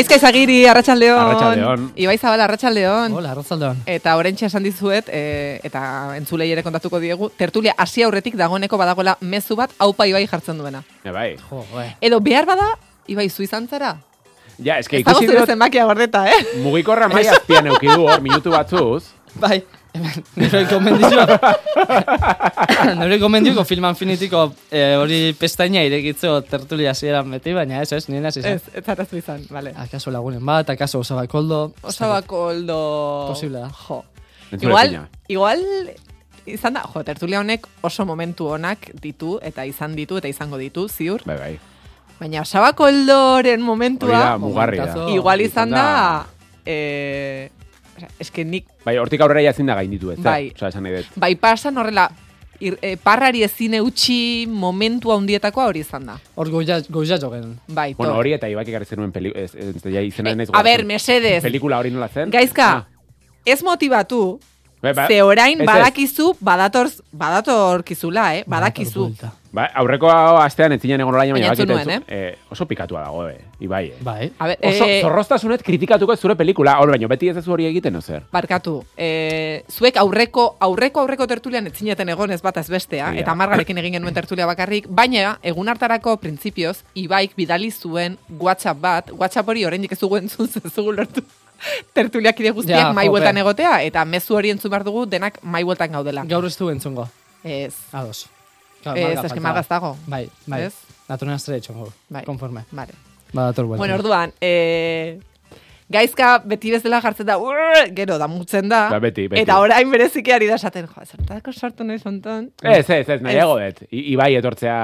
Gaizka izagiri, arratsaldeon. Arratsaldeon. Ibai Zabala, arratsaldeon. Hola, arratzaldeon. Eta orentxe esan dizuet, e, eta entzulei ere kontatuko diegu, tertulia hasi aurretik dagoeneko badagoela mezu bat aupa Ibai jartzen duena. E, bai. Jo, bai. Edo behar bada, Ibai zu izan zara? Ja, eske Ez dago ikusi zure dut zenbakia gordeta, eh? mugikorra mai azpian euki du hor minutu batzuz. Bai, nire gomendizio. nire gomendizio filman finitiko eh, hori pestaina irekitzo tertulia zieran beti, baina ez, ez, nire hasi Ez, ez zarazu izan, vale. Akaso lagunen bat, akaso osabakoldo. Osabako oldo... Posible da. Jo. Entzule Igual, igual, izan da, jo, tertulia honek oso momentu onak ditu, eta izan ditu, eta izango ditu, ziur. Bai, bai. Baina osabako oldoren Hori momentua, da, mugarria da. igual izan izan da... da- Eh, eske nik Bai, hortik aurrera ja ezin da gainditu, ez? Bai. Osa, esan dut. bai pasan horrela ir, eh, parrari ezin eutxi momentu handietakoa hori izan da. Hor goia, goia jogen. Bai, Bueno, hori eta ibak ekarri zenuen peli... Ez, ez, ez, ja izena Eh, naiz a ber, mesedez, Pelikula hori nola zen? gaizka, Ah, ez motibatu, bai, ba- ze orain ez, badakizu, badatorz, badatorkizula, eh? Badakizu. Buelta. Ba, aurreko astean ez zinen egon orain, baina bakit entzun- eh, oso pikatua dago, eh, Ibai, eh. Bai. A ber, Oso eh, zorroztasunet kritikatuko zure pelikula, hor baino, beti ez ez hori egiten, ozer. Barkatu, eh, zuek aurreko aurreko aurreko tertulian ez zineten egon ez bat ez bestea, Egia. eta margarekin egin genuen tertulia bakarrik, baina egun hartarako printzipioz, Ibaik bidali zuen WhatsApp bat, WhatsApp hori oraindik ez dugu entzun zezugu lortu. Tertuliak ide guztiak Ja, mai jope. bueltan egotea, eta mezu hori entzun behar dugu denak mai bueltan gaudela. Gaur ez du entzungo. Ez, Ados. Claro, ez, marga eski margaz dago. Bai, bai. Ez? Naturen astre etxongo. Bai. Konforme. Vale. Badator buelta. Bueno, orduan, eh, gaizka beti bezala jartzen da, "Urr", gero damutzen da, Ba, beti, beti. eta orain bereziki ari da esaten, jo, zertako sortu nahi zonton. Ez, ez, ez, nahi dut. Ibai etortzea...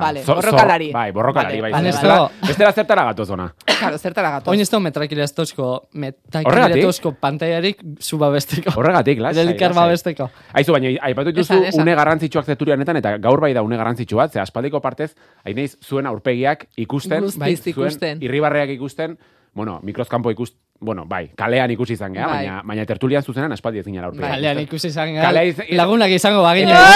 Vale, zor- borrokalari. Bai, borrokalari, Vale, bai. vale, vale. bestela zertara gatoz ona. Claro, zertara gatoz. Oin ez da metrakiletozko, Horregatik? metrakiletozko pantailarik zu babesteko. Horregatik, lasai. Lasai. babesteko. Aizu, baina aipatu dituzu esan. une garrantzitsuak zerturi honetan, eta gaur bai da une garrantzitsu bat, ze aspaldiko partez, hain naiz zuen aurpegiak ikusten, Guztiz bai, ikusten. zuen irribarreak ikusten, bueno, mikroskampo ikust, bueno, bai, kalean ikusi izan geha, Bai. baina, baina tertulian zuzenan aspaldi ezin aurpegiak. Kalean ikusten. ikusi izan Kalea gara, iz- lagunak izango bagina.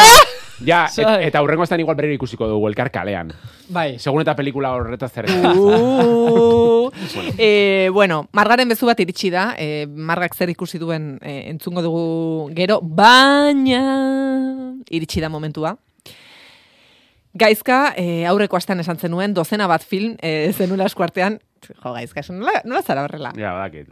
Ja, et, eta hurrengo estan igual berriro ikusiko dugu elkar kalean. Bai, Segun eta pelikula horretaz zer. Uh, eh, bueno, margaren bezu bat iritsi da, eh, margak zer ikusi duen eh, entzungo dugu gero, baina iritsi da momentua. Gaizka, eh, aurreko astean esan zenuen, dozena bat film eh, zenula eskuartean, jo, gaizka, esan nola, nola zara horrela? Ja, badakit.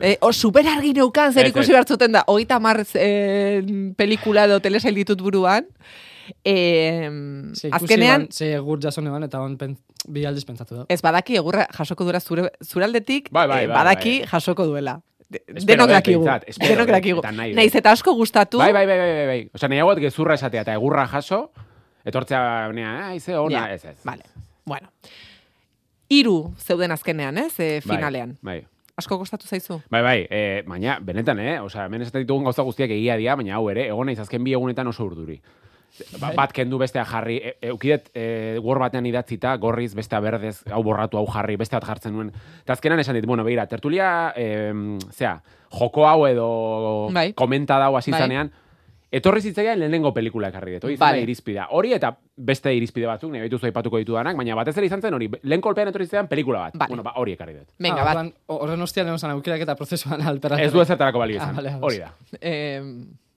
Eh, o, super argi neukan, zer ikusi ez. behar zuten da, hogeita mar eh, pelikula edo telesail ditut buruan. Eh, ze azkenean, ban, ze egur jaso neban, eta on pen, bi aldiz pentsatu da. ez badaki egurra jasoko duela zure, zure aldetik, Bai, bai, eh, bai, badaki bai. jasoko duela. De, denok dut, dakigu. Denok dakigu. Naiz eta asko gustatu. Bai, bai, bai, bai, bai, bai. Osa, nahiagot gezurra esatea eta egurra jaso, etortzea, nea, ah, ize ona, Ja, ez, ez. Vale. Bueno. Hiru zeuden azkenean, ez? Eh, Bai, finalean. Bai, Asko gustatu zaizu? bai, bai, e, baina, benetan, eh? Osa, hemen esaten ditugun gauza guztiak egia dira, baina hau ere, egon naiz azken bi egunetan oso urduri. Ba, Bai. bat kendu bestea jarri, e, eukidet e, Word batean idatzita, gorriz, bestea berdez, hau borratu, hau jarri, beste bat jartzen nuen. Eta azkenan esan dit, bueno, begira, tertulia, e, zea, joko hau edo Bai. komenta hau hasi Bai. zanean, etorri zitzaian lehenengo pelikula ekarri dut. Hori Vale. irizpidea. Hori eta beste irizpide batzuk, nahi dituzu aipatuko ditudanak, baina batez ere izan zen hori, lehen kolpean etorri zitzaian pelikula bat. Vale. Bueno, ba, hori ekarri dut. Venga, ah, bat. orduan, Horren ostian egon zan aukerak eta prozesuan alperatu. Ez du ezertarako balio Ah, izan. vale, ados. hori da. Eh,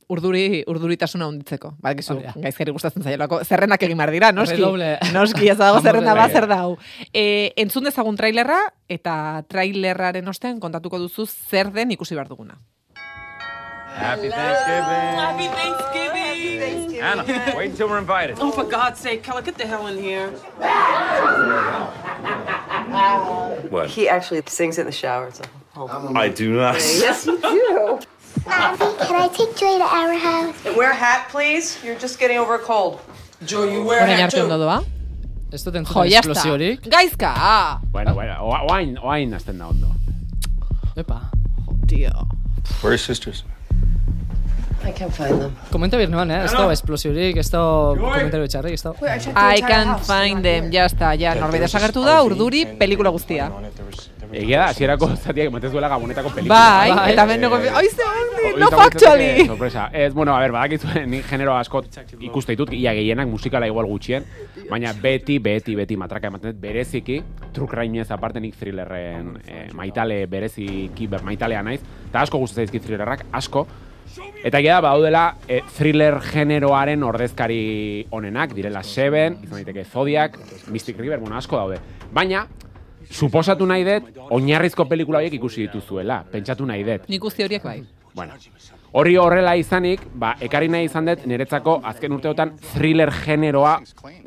urduri, urduritasuna hunditzeko. Badakizu, Hori da. gaizkeri gustatzen zailako. Zerrendak egin behar dira, noski. Redoble. Noski, ez dago zerrenda bat ley. zer dau. Eh, entzun dezagun trailerra, eta trailerraren ostean kontatuko duzu zer den ikusi behar duguna. Happy Thanksgiving. Happy Thanksgiving. Anna, wait until we're invited. Oh, for God's sake, Kella, get the hell in here. What? He actually sings in the shower. It's a whole I do not. Yes, you do. Mommy, can I take Joy to our house? Wear a hat, please. You're just getting over a cold. Joe, you wear a Orain hat arte ondo too. doa. Ez dut Jo, entzuten jazta. esplosiorik. Gaizka! Ah, Bueno, bueno, oa- oain, oain azten da ondo. Epa. tio. Where's sisters? I can't find them. Komenta bir neban, eh? Ez da esplosiorik, ez da komentario etxarrik, ez da... I can find them, ya está, ya, norbait desagertu da, urduri, pelikula guztia. Egia da, hasierako zatiak ematen zuela gabonetako pelikula. Bai, Bai. eta ben nego, oi ze handi, hori no factually. Sorpresa. Ez, bueno, a ber, badakizue, nik genero asko ikuste ditut, ia gehienak musikala igual gutxien, baina beti, beti, beti matraka ematen dut, bereziki, true crime-ez aparte nik thrillerren eh, maitale bereziki, ber, maitalea naiz, eta asko gustatzen zaizkit thrillerrak, asko, Eta egia da, badaudela e, thriller generoaren ordezkari onenak, direla Seven, izan daiteke Zodiac, Mystic River, bueno, asko daude. Baina, suposatu nahi dut, oinarrizko pelikula horiek ikusi dituzuela, pentsatu nahi dut. Nik guzti horiek bai. Bueno, hori horrela izanik, ba, ekarri nahi izan dut niretzako azken urteotan thriller generoa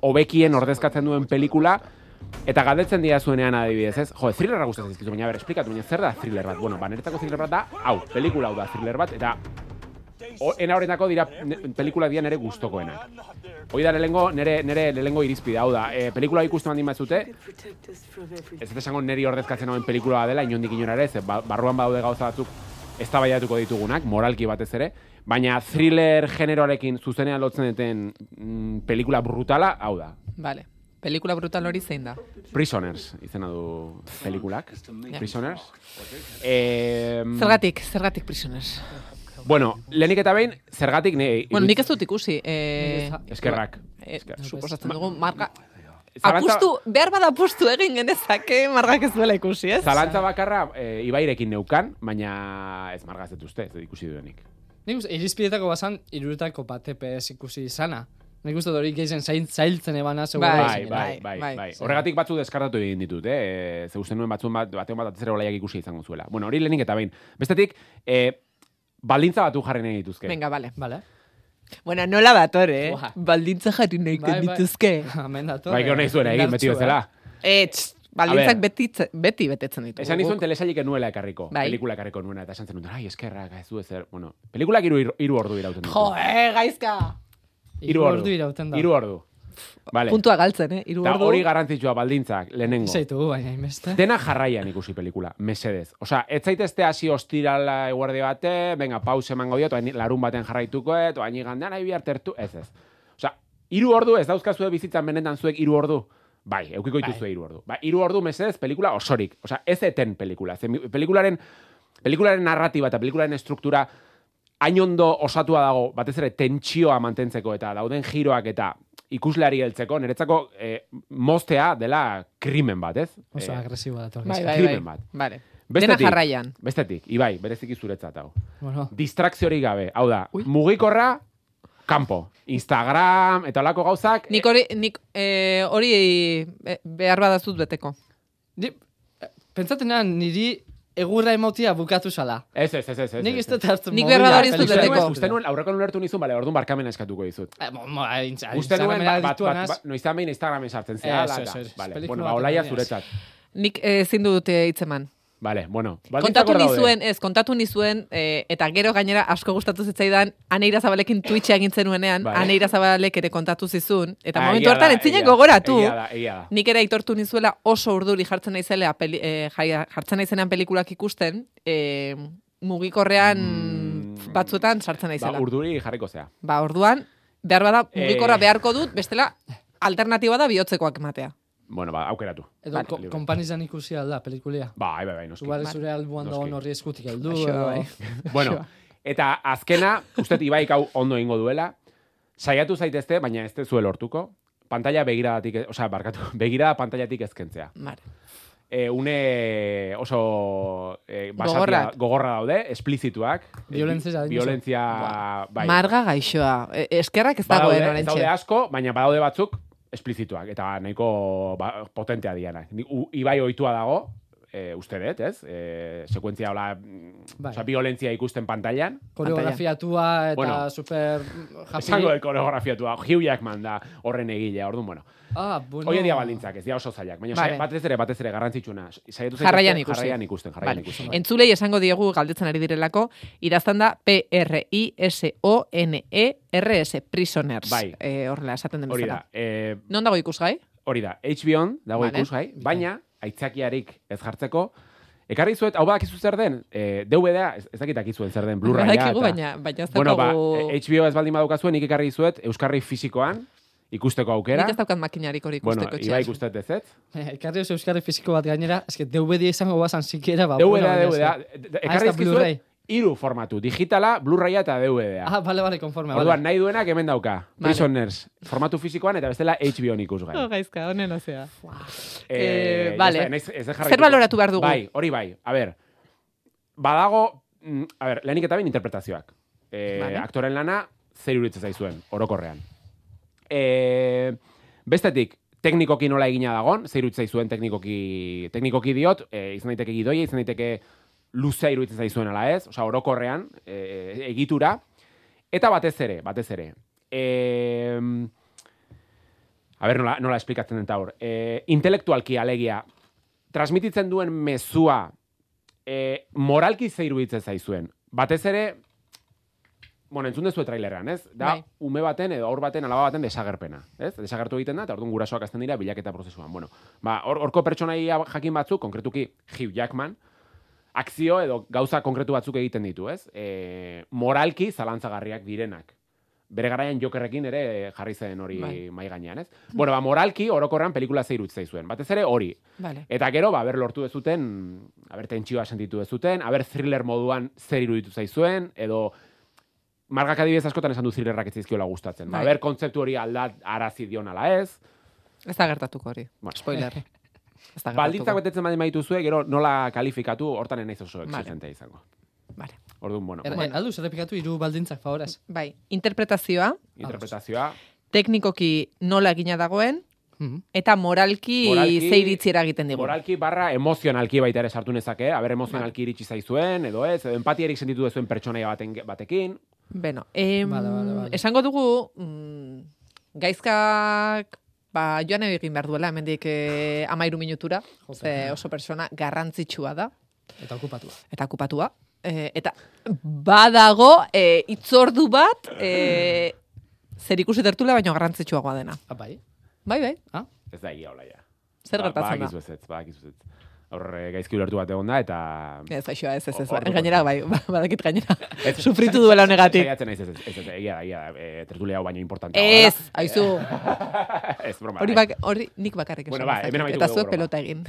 hobekien ordezkatzen duen pelikula, eta galdetzen dira zuenean adibidez, ez? Jo, thrillerra gustatzen zizkizu, baina ber, esplikatu, baina zer da thriller bat? Bueno, ba, niretzako thriller bat da, hau, pelikula hau da thriller bat, eta ena horretako dira pelikula dira nere gustokoenak. Hoi da lehengo, nere, nere lehengo irizpide, hau da, e, pelikula ikusten baldin batzute, ez dut esango neri ordezkatzen hauen pelikula dela, inondik inora ere, ze ba- barruan badaude gauza batzuk eztabaidatuko ditugunak, moralki batez ere, baina thriller generoarekin zuzenean lotzen duten mm, pelikula brutala, hau da. Vale. Pelikula brutal hori zein da? Prisoners izena du pelikulak. Prisoners. Eh, Zergatik, zergatik prisoners. Bueno, lehenik eta behin, zergatik ne... Bueno, nik ez dut ikusi. Eh, Eskerrak. eh, suposatzen dugu, marga... Zalantza- Apustu, behar bada apustu egin genezake margak ez duela ikusi, ez? Zalantza bakarra e, ibairekin neukan, baina ez margaz dut uste, ez dut ikusi duenik. Nik uste, irizpidetako basan, iruretako bat TPS ikusi izana. Nik uste hori gehien zail, zailtzen ebana, seguro. Bai, Bai, bai, bai, bai, bai. zer. Horregatik batzu deskartatu egin ditut, eh? Ze uste nuen batzun bat, batean bat atzera olaiak ikusi izango zuela. Bueno, hori lehenik eta behin. Bestetik, eh, baldintza batu jarri nahi dituzke. Venga, vale. Vale. Bueno, nola dator, eh? Buah. Baldintza jarri nahiko Bai, bai. dituzke. Hemen dator. Bai, gero nahi zuena egin, beti bezala. Eh, tx, baldintzak beti, beti betetzen ditugu. Esan nizuen telesailik nuela ekarriko, Bai. pelikula ekarriko nuena, eta esan zen ai, eskerrak, ez du ezer, bueno, pelikulak iru, iru ordu irauten ditu. Jo, eh, gaizka! Hiru ordu irauten da. Iru ordu. Vale. Puntua galtzen, eh? Iru ordu. hori garrantzitsua baldintzak, lehenengo. Zaitu, baina inbeste. Dena jarraian ikusi pelikula, mesedez. Osea, ez zaitezte hasi ostirala eguerdi bate, venga, pause emango diot, larun baten jarraituko, eta oain igandean nahi bihar tertu, ez ez. Osea, hiru ordu ez dauzkazue bizitzan benetan zuek hiru ordu. Bai, eukiko dituzue hiru ordu. Bai, hiru ordu mesedez pelikula osorik. Osea, ez eten pelikula. Ze pelikularen pelikularen narratiba eta pelikularen estruktura hain ondo osatua dago, batez ere tentsioa mantentzeko eta dauden giroak eta ikusleari heltzeko, niretzako eh, moztea dela krimen bat, ez? Oso Eh, agresiboa dator. Bai, gizon. bai, bai. Krimen bat. Vale. Bestetik, Dena jarraian. Bestetik, Ibai, bereziki zuretzat hau. Bueno, Distrakziorik gabe, hau da, mugikorra, kanpo. Instagram, eta olako gauzak, Nik hori, nik, eh, hori eh, behar badazut beteko. Ni, eh, pentsatenean niri egurra emotia bukatu zala. Ez, ez, ez, ez. ez, Nik ez, ez dut hartzen Nik dut pelikula beteko. ikusten. Uste nuen, aurreko ulertu nizun, bale, orduan barkamena eskatuko dizut. Eh, Uste nuen, bat, bat, noizean behin Instagramen sartzen zea, Ez, ez, ez, bueno, ba, olaia zuretzat. Nik eh, ezin dut eh, hitzeman. Vale, bueno. Kontatu daude. nizuen, ez, kontatu nizuen, eh, eta gero gainera asko gustatu zitzaidan, Aneira Zabalekin Twitcha egin zenuenean, Bai. Aneira Zabalek ere kontatu zizun, eta Ah, momentu egia da, gogoratu, Egia da, egia da. nik ere aitortu nizuela oso urduri jartzen naizela peli, jai- jartzen naizenean pelikulak ikusten, eh, mugikorrean Mm. batzuetan sartzen Ba, naizela. urduri jarriko zea. Ba, orduan, behar bada, mugikorra Eh. beharko dut, bestela, alternatiba da bihotzekoak ematea. Bueno, ba, aukeratu. Edo Vale, ko- libre. konpanizan ikusi alda pelikulia. Bai, bai, bai, noski. Zubare zure albuan Noski. dagoen horri eskutik edo- bai. Bueno, eta azkena, uste Ibaik hau ondo egingo duela, saiatu zaitezte, baina ez zuel lortuko, pantalla begiradatik, osea, barkatu, begirada pantailatik ezkentzea. Vale. E, une oso e, basatia, gogorra daude, esplizituak. Violentzia da, Violentzia, bai. Marga gaixoa. E- Eskerrak ez dagoen Badaude, ez orentxe. daude asko, baina badaude batzuk esplizituak, eta nahiko ba, potentea dianak. Ni- u- Ibai ohitua dago, e, uste dut, ez? E, sekuentzia, hola, mm, Bai. osea, violentzia ikusten pantailan. Koreografiatua eta Bueno, super happy. Esango de koreografiatua, Hugh Jackman da horren egilea, orduan, bueno. Ah, bueno. Hoie dia baldintzak, ez dira oso zailak. Baina Vale. batez ere, batez ere, garrantzitsuna. Saiatu Jarraian ikusi. Jarraian ikusten, jarraian Vale. ikusten. Entzulei esango diegu galdetzen ari direlako, idaztan da P-R-I-S-O-N-E-R-S, Prisoners. Bai. Eh, horrela esaten den Hori bezala. da, e, Non dago ikusgai? hori da, HBO dago Vale. ikusgai, baina, aitzakiarik ez jartzeko, Ekarri zuet, hau badakizu zer den, e, DVD-a, ez, ez dakit zer den, Blu-raya. Badakigu, eta- baina, baina ez Bueno, ba, daukagu... eh, HBO ez baldin badukazuen, nik ekarri zuet, Euskarri fisikoan, ikusteko aukera. Nik ez daukat makinarik hori Bueno, ikusteko iba etxean. ikustet ez ez? Eh, Ekarri oso euskarri fisiko bat gainera, eske DVD izango bazan sikiera, ba. DVD, bueno, DVD. Ah, Ekarri Blu-ray. izkizuet, hiru formatu, digitala, Blu-raya eta DVD-a. Ah, bale, bale, konforme. Orduan, Vale. nahi duenak hemen dauka. Prisoners, formatu fisikoan eta bestela HBO-n ikusgai. Oh, gaizka, honen azea. Eh, Eh, vale. naiz- ez. Zer baloratu behar dugu? Bai, hori bai. A ber, badago, mm, a ber, lehenik eta bain interpretazioak. Eh, Vale. Aktoren lana, zer iruditzen zaizuen, orokorrean. Eh, bestetik, teknikoki nola egina dagon, zer iruditzen zaizuen teknikoki, teknikoki diot, eh, izan daiteke gidoia, izan daiteke luzea iruditzen zaizuen ala ez, osea, orokorrean, eh, egitura, eta batez ere, batez ere, eh, A ber, nola, nola esplikatzen den hor. E, intelektualki alegia, transmititzen duen mezua e, moralki ze iruditzen zaizuen. Batez ere, bueno, entzun dezu trailerrean, ez? Da, Bai. ume baten edo aur baten alaba baten desagerpena, ez? Desagertu egiten da, eta orduan gurasoak azten dira bilaketa prozesuan. Bueno, ba, hor, horko pertsonaia jakin batzuk, konkretuki Hugh Jackman, akzio edo gauza konkretu batzuk egiten ditu, ez? E, moralki zalantzagarriak direnak. Bere garaian jokerrekin ere jarri zen hori Bai. mai gainean, ez? Bueno, ba, moralki orokorrean pelikula ze iruditzen zaizuen. Batez ere hori. Vale. Eta gero, ba, ber lortu dezuten, aber tentsioa sentitu dezuten, aber thriller moduan zer iruditu zaizuen, edo margak adibidez askotan esan du thrillerrak ez zaizkiola gustatzen. Ba, Bai. ber kontzeptu hori aldat arazi dion ala ez. Ez da gertatuko hori. Bueno. Spoiler. Baldintzak betetzen badin badituzue, gero nola kalifikatu, hortan naiz oso Vale. exigentea izango. Vale. Orduan, bueno, Er, eh, Alduz, errepikatu hiru baldintzak, favoraz. Bai, interpretazioa, interpretazioa, teknikoki nola egina dagoen, Mhm. eta moralki, Moralki- ze iritziera egiten digu. moralki barra emozionalki baita ere sartu nezake, aber emozionalki iritsi zaizuen, edo ez, edo empatiarik sentitu duzuen pertsonaia baten, batekin, Beno, em, Bale, bale, bale. esango dugu, mm, gaizkak, ba, joan egin behar duela, hemendik eh, amairu minutura, ze oso persona garrantzitsua da, Eta okupatua. eta okupatua. E, eta badago e, itzordu bat e, zer ikusi tertula baino garrantzitsuagoa dena. Ah, bai. Bai, bai. Ah, ez da egia hola ja. Zer Ba- gertatzen da? Badakizu ezetz, badakizu ezetz. Hor eh, gaizki ulertu bat egon da, eta... Ez, aixoa, ez, ez, ez. Gainera, bai, ba- badakit gainera. Ez- Sufritu duela honegatik. Saiatzen naiz, ez, ez, ez, ez, egia da, egia da, e, tertulia hau baino importante. Ez, aizu. ez, broma. Hori, bai. bak, hori nik bakarrik esan. Bueno, ba, hemen Eta zuek pelota egin.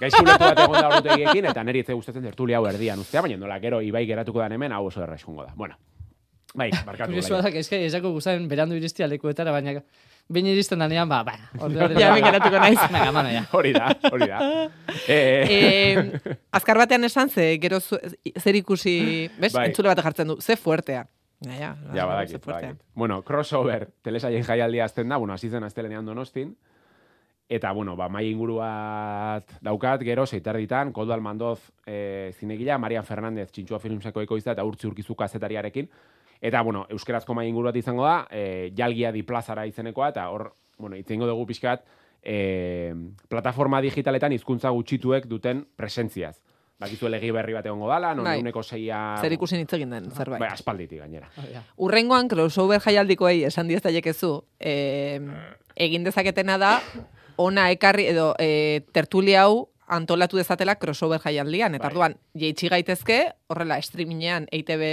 Gaizki ulertu bat egon da ordutegiekin, eta niri etze gustatzen tertulia hau erdian ustea, baina nola gero ibai geratuko dan hemen, hau oso erra da. Bueno, bai, barkatu. Kuriosoa da, que eske ezako guztaren berandu iristia lekuetara, baina behin iristen danean, ba, ba. ordu Ja, hemen geratuko naiz. Venga, mana, ja. Hori da, hori da. Eh, e, azkar batean esan, ze gero zu, zer ikusi, bez? Bai. Entzule bat jartzen du, ze fuertea. Ja, ja, Ja, ze badakit, fuertea. badakit. Bueno, crossover, telesaien jaialdia azten da, bueno, hasi zen astelenean donostin, eta, bueno, ba, mai inguru daukat, gero, seitarditan, Koldo Almandoz e, zinegila, Marian Fernandez, txintxua filmseko ekoizta, eta urtzi urkizu kazetariarekin, eta, bueno, euskerazko mai inguru bat izango da, e, jalgia di plazara izenekoa, eta hor, bueno, itzengo dugu pixkat, e, plataforma digitaletan hizkuntza gutxituek duten presentziaz. Bakizu legi berri bat egongo dala, non Bai. eguneko seia... Zer ikusi hitz egin den, zerbait. Bai, aspalditik gainera. Ja. Urrengoan crossover jaialdikoei esan diez daiekezu, e, egin dezaketena da, ona ekarri edo e, tertulia hau antolatu dezatela crossover jaialdian. Eta Bai. orduan, jeitsi gaitezke, horrela streamingean EITB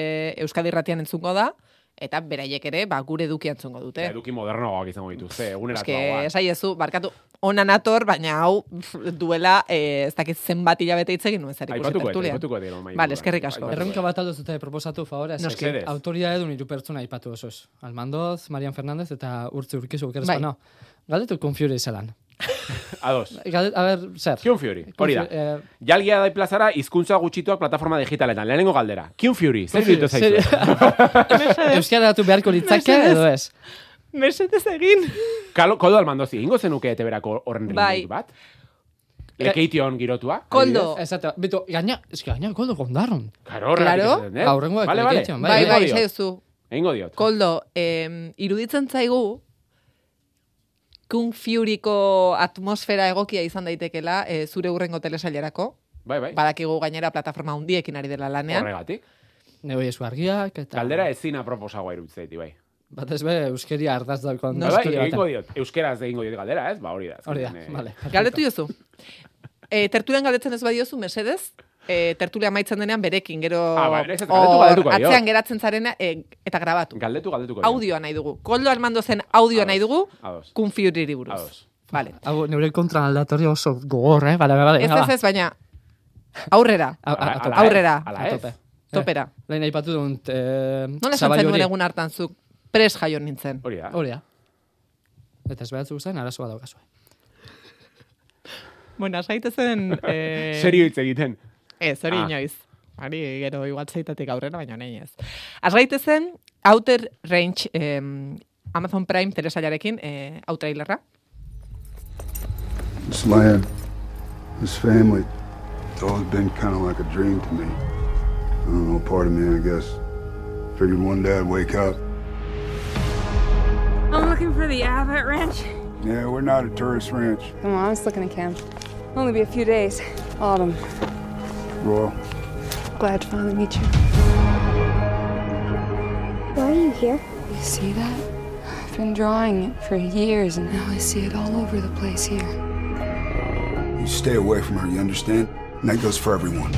Euskadi Irratian entzungo da, eta beraiek ere, ba, gure eduki entzungo dute. Eta eduki modernoagoak izango dituzte, Eske, eguneratuagoak. esaiezu, barkatu, ona nator, baina hau pf, duela, e, ez dakit zenbat hilabete hitz egin nuen zer ikusi Aipatuko, tertulian. aipatuko dira. mai Vale, inguruan. eskerrik asko. Aipatuko. Erronka bat aldo zute proposatu favorez. Noski. Mesedez. Autoridade dun hiru pertsona aipatu osoz. Almandoz, Marian Fernandez eta Urtzi Urkizu okeres Bai. bai. Galdetu konfiure izalan. Ados. Galdet, a ber, zer? Kion Fury, hori da. Eh, Jalgia da plazara hizkuntza gutxituak plataforma digitaletan. Lehenengo galdera. Kion Fury, zer Fury, ditu zaizu? Euskara datu beharko litzake edo ez? Mesetez egin. Kalo, kodo almandozi, ingo zenuke eteberako horren Bai. bat? Lekeition girotua? Koldo. Esate, bitu, gaina, eske gaina koldo kondarron. Claro, Claro. eh? Aurrengoak Vale, vale. Lekeition, Bai, bai, bai, Egingo diot. esaiozu. Egingo diot. Koldo, em, iruditzen zaigu, Kung Furyko atmosfera egokia izan daitekela e, zure urrengo telesailerako. Bai, bai. Badakigu gainera plataforma hundiekin ari dela lanean. Horregatik. Neu esu argiak eta... Galdera ezin aproposagoa iruditzen bai. Bat ez be, euskeria ardaz daukon Bai, bai, egingo diot. Euskeraz egingo diot galdera, ez? Ba, hori da. Hori da, azkenean, eh, vale. Galdetu jozu. E, tertulian galdetzen ez badiozu, mesedez, e, tertulia maitzen denean berekin, gero Ah, ez, ez, galdetu, galdetuko dio. atzean geratzen zarena e, eta grabatu. Galdetu, galdetuko. Audioa nahi dugu. Koldo Armando zen audioa nahi dugu, Fury buruz. Ados. Vale. Hau, neure kontra aldatorio oso gogor, eh? Bale, bale, Ez ez ez, baina aurrera, A- a- a aurrera. ala A ez. tope. topera. Lehen aipatu dut, eh, Nola esan zenuen egun hartan zuk pres jaio nintzen? Hori da. Hori da. Eta ez behatzu guztien, arazo bat daukazue. Bueno, saite zen... Eh, Serio hitz egiten. Ez, hori Ah. inoiz. Hori gero igual zeitatik aurrera, baina nahi ez. Azgaite zen Outer Range em, Amazon Prime telesailarekin eh, hau trailerra. This land, this family, it's always been kind of like a dream to me. I don't know, part of me, I guess. Figured one day I'd wake up. I'm looking for the Abbott Ranch. Yeah, we're not a tourist ranch. Come on, let's look in a camp. Only be a few days. Autumn. Royal. Glad to finally meet you. Why are you here? You see that? I've been drawing it for years, and now I see it all over the place here. You stay away from her, you understand? And that goes for everyone.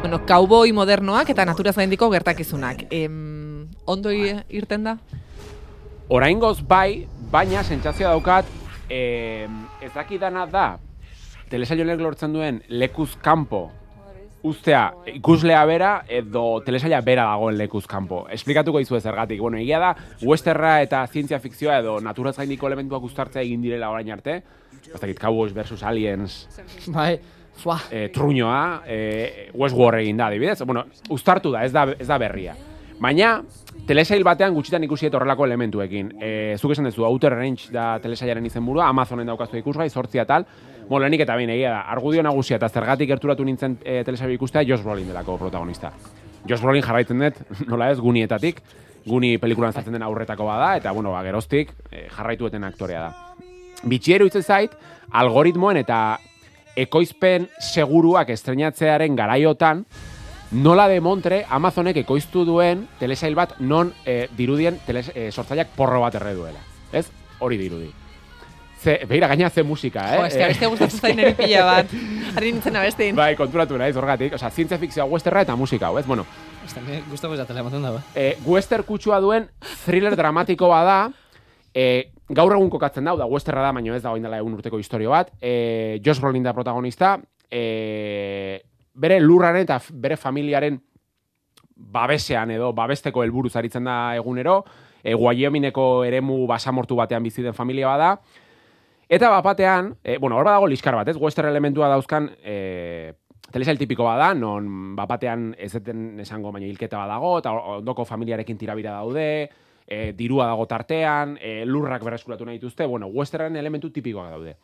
Bueno, cowboy modernoak eta naturaz gaindiko gertakizunak. Em, ondo irten da? Oraingoz bai, baina sentsazioa daukat, eh, ez dakidana da, telesailonek lortzen duen lekuz kanpo, ustea ikuslea bera edo telesaila bera dagoen lekuz kanpo. Esplikatuko dizu zergatik. Bueno, egia da, westerra eta zientzia fikzioa edo naturaz gaindiko elementuak uztartzea egin direla orain arte. Ez dakit, Cowboys versus Aliens, Bai, fua. e, truñoa, e, Westworld egin da, adibidez. Bueno, uztartu da, ez da, ez da berria. Baina, telesail batean gutxitan ikusi horrelako elementuekin. E, zuk esan duzu, Outer Range da telesailaren izenburua, Amazonen daukazu ikusgai, sortzia tal. Bueno, lehenik eta behin egia da, argudio nagusia eta zergatik gerturatu nintzen e, telesail ikustea Josh Brolin delako protagonista. Josh Brolin jarraitzen dut, nola ez, gunietatik, guni pelikulan zartzen den aurretako bada, eta bueno, ba, geroztik e, jarraitueten aktorea da. Bitxiero itzen zait, algoritmoen eta ekoizpen seguruak estrenatzearen garaiotan, nola de Montre Amazonek ekoiztu duen telesail bat non e, dirudien teles, e, sortzaileak porro bat erre duela. Ez? Hori dirudi. Ze, begira gaina ze musika, eh? Jo, ez que abeste gustatzen zain eri pila bat. Harri nintzen abestein. Bai, konturatu naiz horgatik. Osea, zientzia fikzioa westerra eta musika, hau, ez? Bueno, Ez da, gustako ez da telematen dago. e, wester kutsua duen thriller dramatiko bada, e, gaur egun kokatzen da, da, westerra da, baina ez da dela egun urteko historio bat, e, Josh Brolin da protagonista, e, bere lurraren eta bere familiaren babesean edo babesteko helburuz aritzen da egunero, e, Wyomineko eremu basamortu batean bizi den familia bada, Eta bapatean, e, bueno, hor badago liskar bat, ez? Western elementua dauzkan e, telesail tipiko bada, non bapatean ez deten esango baina hilketa badago, eta ondoko familiarekin tirabira daude, e, dirua dago tartean, e, lurrak berreskuratu nahi dituzte, bueno, western elementu tipikoak daude.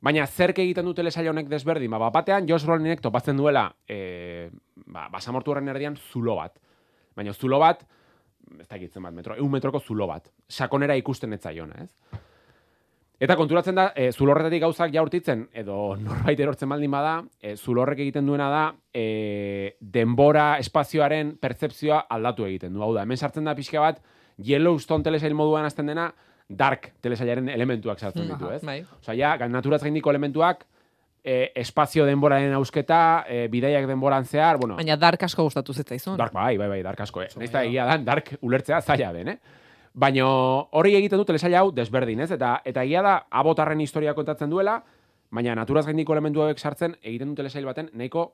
Baina zerk egiten du telesail honek desberdin, ba, bapatean Josh Brolinek topatzen duela e, ba, basamortu horren erdian zulo bat. Baina zulo bat, ez da egitzen bat metro, eun metroko zulo bat. Sakonera ikusten ez zaiona, ez? Eta konturatzen da, e, zulorretatik gauzak jaurtitzen, edo norbait erortzen baldin bada, e, zulorrek egiten duena da, e, denbora espazioaren pertzepzioa aldatu egiten du. Hau da, hemen sartzen da pixka bat, Yellowstone telesail moduan azten dena, dark telesailaren elementuak sartzen ditu, ez? Bai. Osea, ja, naturaz gaindiko elementuak, e, espazio denboraren ausketa, e, bidaiak denboran zehar, bueno, Baina dark asko gustatu zitzaizun. Dark bai, bai, bai, dark asko, eh. Eta egia dan, dark ulertzea zaila den, eh? Baina hori egiten du telesaila hau desberdin, ez? Eta, eta egia da, abotarren historia kontatzen duela, baina naturaz gaindiko elementu hauek sartzen egiten du telesail baten nahiko,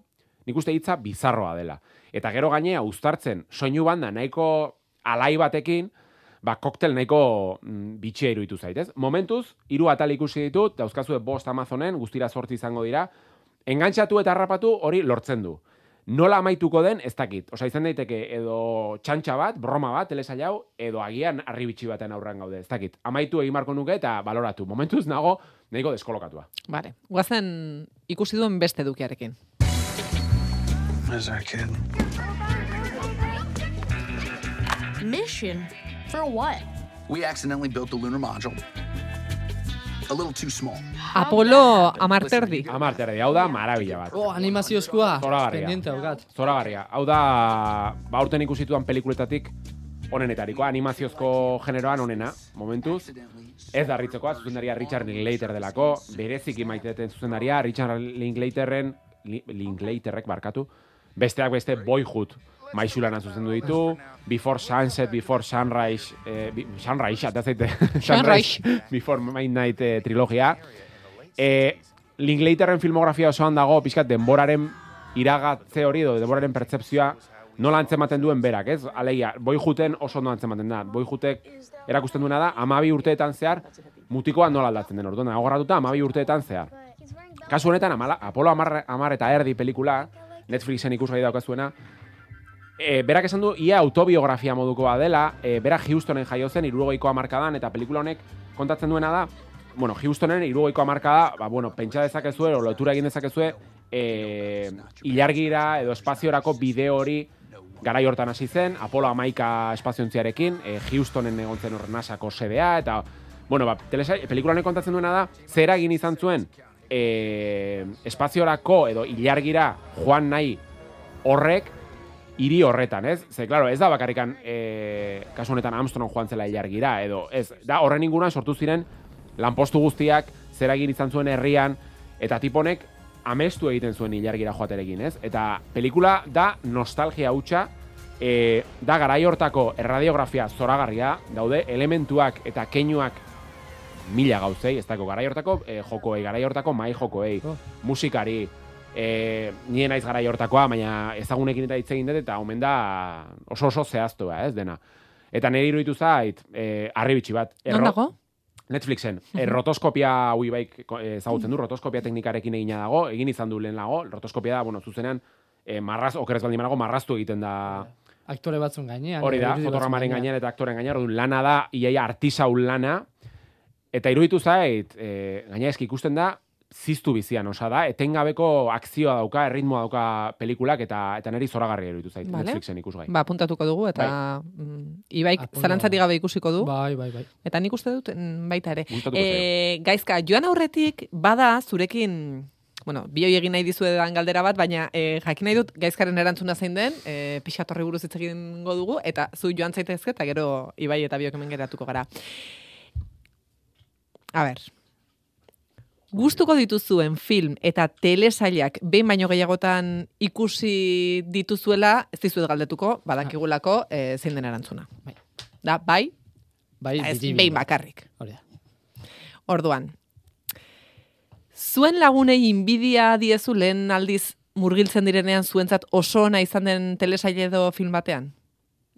nik uste hitza bizarroa dela. Eta gero gainea uztartzen soinu banda nahiko alai batekin, ba, koktel nahiko mm, bitxia iruditu zait, ez? Momentuz, hiru atal ikusi ditut, dauzkazue bost Amazonen, guztira sortzi izango dira, engantxatu eta harrapatu hori lortzen du. Nola amaituko den, ez dakit. Osa, izan daiteke edo txantxa bat, broma bat, telesail hau, edo agian arribitxi baten aurrean gaude, ez dakit. Amaitu egin marko nuke eta baloratu. Momentuz nago, nahiko deskolokatua. Vale. Guazen ikusi duen beste dukiarekin. As our kid. Mission? For what? We accidentally built the lunar module. Apolo amarterdi. Amarterdi, hau da, marabila bat. Oh, animaziozkoa. Zoragarria. Pendiente daukat. Zoragarria. Hau da, ba, aurten ikusituan pelikuletatik onenetariko, animaziozko generoan onena, momentuz. Ez da ritzekoa, zuzendaria Richard Linklater delako, bereziki maiteten zuzendaria, Richard Linklaterren Li- Linklaterrek barkatu, besteak beste Boyhood maixulana zuzendu ditu, Before Sunset, Before Sunrise, eh, Sunrise, eta zaite, Sunrise. Before Midnight eh, trilogia. Eh, Linklaterren filmografia osoan dago, pixkat denboraren iragatze hori edo denboraren pertzepzioa nola antzematen duen berak, ez? Alegia, Boyhooden oso ondo antzematen da. Boyhoodek erakusten duena da, amabi urteetan zehar, mutikoa nola aldatzen den orduan, agorratuta amabi urteetan zehar. Kasu honetan, amala, Apolo amar, amar eta erdi pelikula, Netflixen ikusgai daukazuena, e, berak esan du, ia autobiografia modukoa dela, e, berak Houstonen jaio zen, irurogeiko amarkadan, eta pelikula honek kontatzen duena da, bueno, Houstonen irurogeiko amarkada, ba, bueno, pentsa dezakezue, o lotura egin dezakezue, e, ilargira edo espaziorako bideo hori garai hortan hasi zen, Apolo amaika espaziontziarekin, e, Houstonen egon zen horren nasako sedea, eta, bueno, ba, telesai, pelikula honek kontatzen duena da, zer egin izan zuen, e, espaziorako edo ilargira joan nahi horrek hiri horretan, ez? Ze, claro, ez da bakarrikan, e, kasu honetan Armstrong joan zela ilargira, edo, ez, da horren inguruan sortu ziren lanpostu guztiak, zer egin izan zuen herrian, eta tiponek amestu egiten zuen ilargira joaterekin, ez? Eta pelikula da nostalgia hutsa, e, da garai hortako erradiografia zoragarria, daude elementuak eta keinuak mila gauzei, ez dago garai hortako e, jokoei, garai hortako mai jokoei, musikari, e, nien naiz garai hortakoa, baina ezagunekin eta hitz egin dut, eta omen da oso oso zehaztua, ez dena. Eta nire iruditu zait, e, arribitxi bat. Non dago? Netflixen. E, rotoskopia hui baik ezagutzen du, rotoskopia teknikarekin egina dago, egin izan du lehen lago, rotoskopia da, bueno, zuzenean, e, marraz, okerez baldin banago, marraztu egiten da Aktore batzun gainean. Hori da, fotogramaren gainean. eta aktoren gainean, orduan lana da, iaia artisaun lana, eta iruditu zait, e, gaina eski ikusten da, ziztu bizian, osa da, etengabeko akzioa dauka, erritmoa dauka pelikulak, eta eta niri zoragarria iruditu zait, Vale. Netflixen ikusgai. Ba, puntatuko dugu, eta mm, Ibaik Apolo- zarantzatik gabe ikusiko du. Bai, bai, bai. Eta nik uste dut mm, baita ere. E, gaizka, joan aurretik, bada zurekin, bueno, bioi egin nahi dizuedan galdera bat, baina e, jakin nahi dut gaizkaren erantzuna zein den, e, pixat horri buruz hitz egingo dugu, eta zu joan zaitezke, eta gero Ibai eta biok hemen geratuko gara. A ber, gustuko dituzuen film eta telesailak behin baino gehiagotan ikusi dituzuela, ez dizuet galdetuko, badakigulako e, zein den erantzuna. Bai. Da, bai, Bai, ez behin bakarrik. Hori da. Orduan, zuen lagunei inbidia diezu lehen aldiz murgiltzen direnean zuentzat oso ona izan den telesaile edo film batean?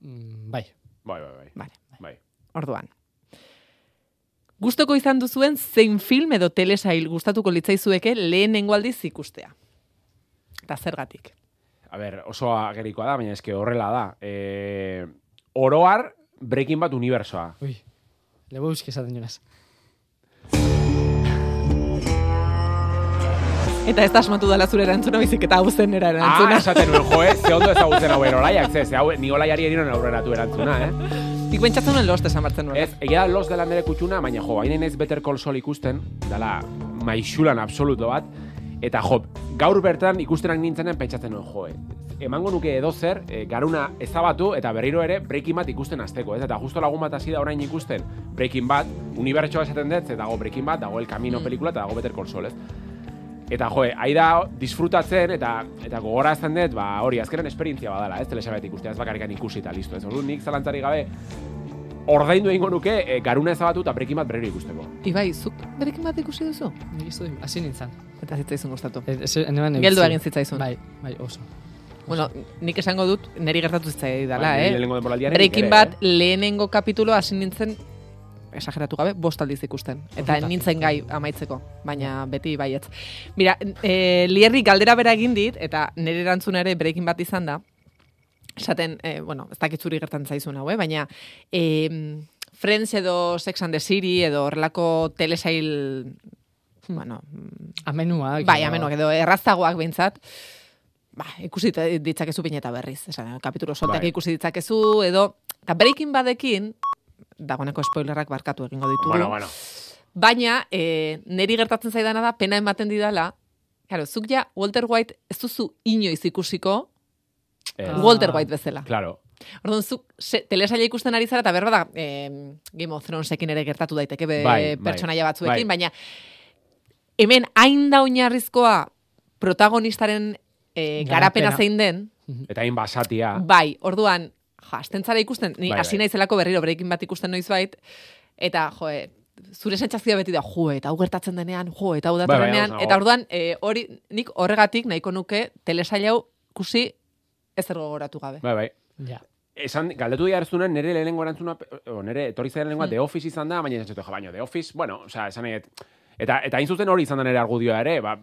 Mm, bai. Bai, bai, bai. Vale. bai. Orduan. Gustoko izan duzuen zein film edo telesail gustatuko litzaizueke lehenengo aldiz ikustea. Eta zergatik. A ber, oso agerikoa da, baina eske horrela da. E, oroar, Breaking Bad unibersoa. Ui. Lebowski esaten jonaz. Eta ez da asmatu dela zure erantzuna, bizik eta hau zen era Ah, erantzuna. esaten nuen, jo, eh? Ze ondo ezagutzen hau erolaiak, ze, ze hau, ni olaiari erinon aurreratu erantzuna, eh? Nik pentsatzen nuen lost esan bartzen nuen. Ez, egia da los dela nire kutxuna, baina jo, hain ez Better Call Saul ikusten, dala maixulan absoluto bat, eta jo, gaur bertan ikustenak nintzenen pentsatzen nuen, jo, eh, emango nuke edo zer, e, garuna ezabatu eta berriro ere Breaking Bad ikusten hasteko, ez? Eta justo lagun bat hasi da orain ikusten Breaking Bad, unibertsoa esaten dut, ze dago Breaking Bad, dago El Camino Mm. pelikula eta dago Better Call Saul, ez? Eta jo, hai da disfrutatzen eta eta gogorazten dut, ba hori azkenen esperientzia badala, ez? Telesabet ikustea, ez bakarrikan ikusi eta listo, ez? Orduan nik zalantzari gabe ordaindu egingo nuke e, garuna ezabatu eta Breaking Bad berriro ikusteko. Ibai, zuk berekin bat ikusi duzu? Nik izu, hasi nintzen. Eta zitzaizun gustatu. Ez, ez, eneban Geldu egin zitzaizun. Bai, bai, oso. Bueno, nik esango dut, neri gertatu zitzaidala, Bai, niri eh? Breaking Bad eh? lehenengo kapitulo hasi nintzen esageratu gabe, bost aldiz ikusten. Eta nintzen gai amaitzeko, baina beti baietz. Mira, e, Lierri galdera bera egin dit, eta nire erantzuna ere Breaking Bad izan da, esaten, e, bueno, ez dakit zuri gertan zaizun hau, eh? baina e, Friends edo Sex and the City edo horrelako telesail, bueno, Amenuak. bai, amenuak edo erraztagoak behintzat, ba, ikusi ditzakezu baina eta berriz. Esan, kapitulo soltak Bai. ikusi ditzakezu, edo, eta Breaking Badekin, dagoeneko spoilerrak barkatu egingo ditugu. Bueno, bueno. Baina, e, neri gertatzen zaidana da, pena ematen didala, Claro, zuk ja Walter White ez duzu inoiz ikusiko Eh, Walter White bezala. Claro. Orduan, zuk se, telesaila ikusten ari zara, eta berba da, eh, Game of Thronesekin ere gertatu daiteke be, Bai, bai, pertsonaia batzuekin, bai. baina hemen hain da oinarrizkoa protagonistaren e, garapena Garapena. zein den, Eta hain basatia. bai, orduan, ja, hasten zara ikusten, ni Bai, hasi bai. naizelako berriro breaking bat ikusten noiz bait, eta, jo, zure sentsazioa beti da, jo, eta hau gertatzen denean, jo, eta hau Bai, bai, nago. eta orduan, e, hori, nik horregatik nahiko nuke telesail hau kusi ezer gogoratu gabe. Bai, bai. Ja. Esan, galdetu dira erzunen, nire lehenengo erantzuna, o, nire etorri zaren lehenengoa Mm. The Office izan da, baina esan jo, baino, The Office, bueno, osea, esan nahi, dut, eta, eta hain zuzen hori izan da nire argudioa ere, ba,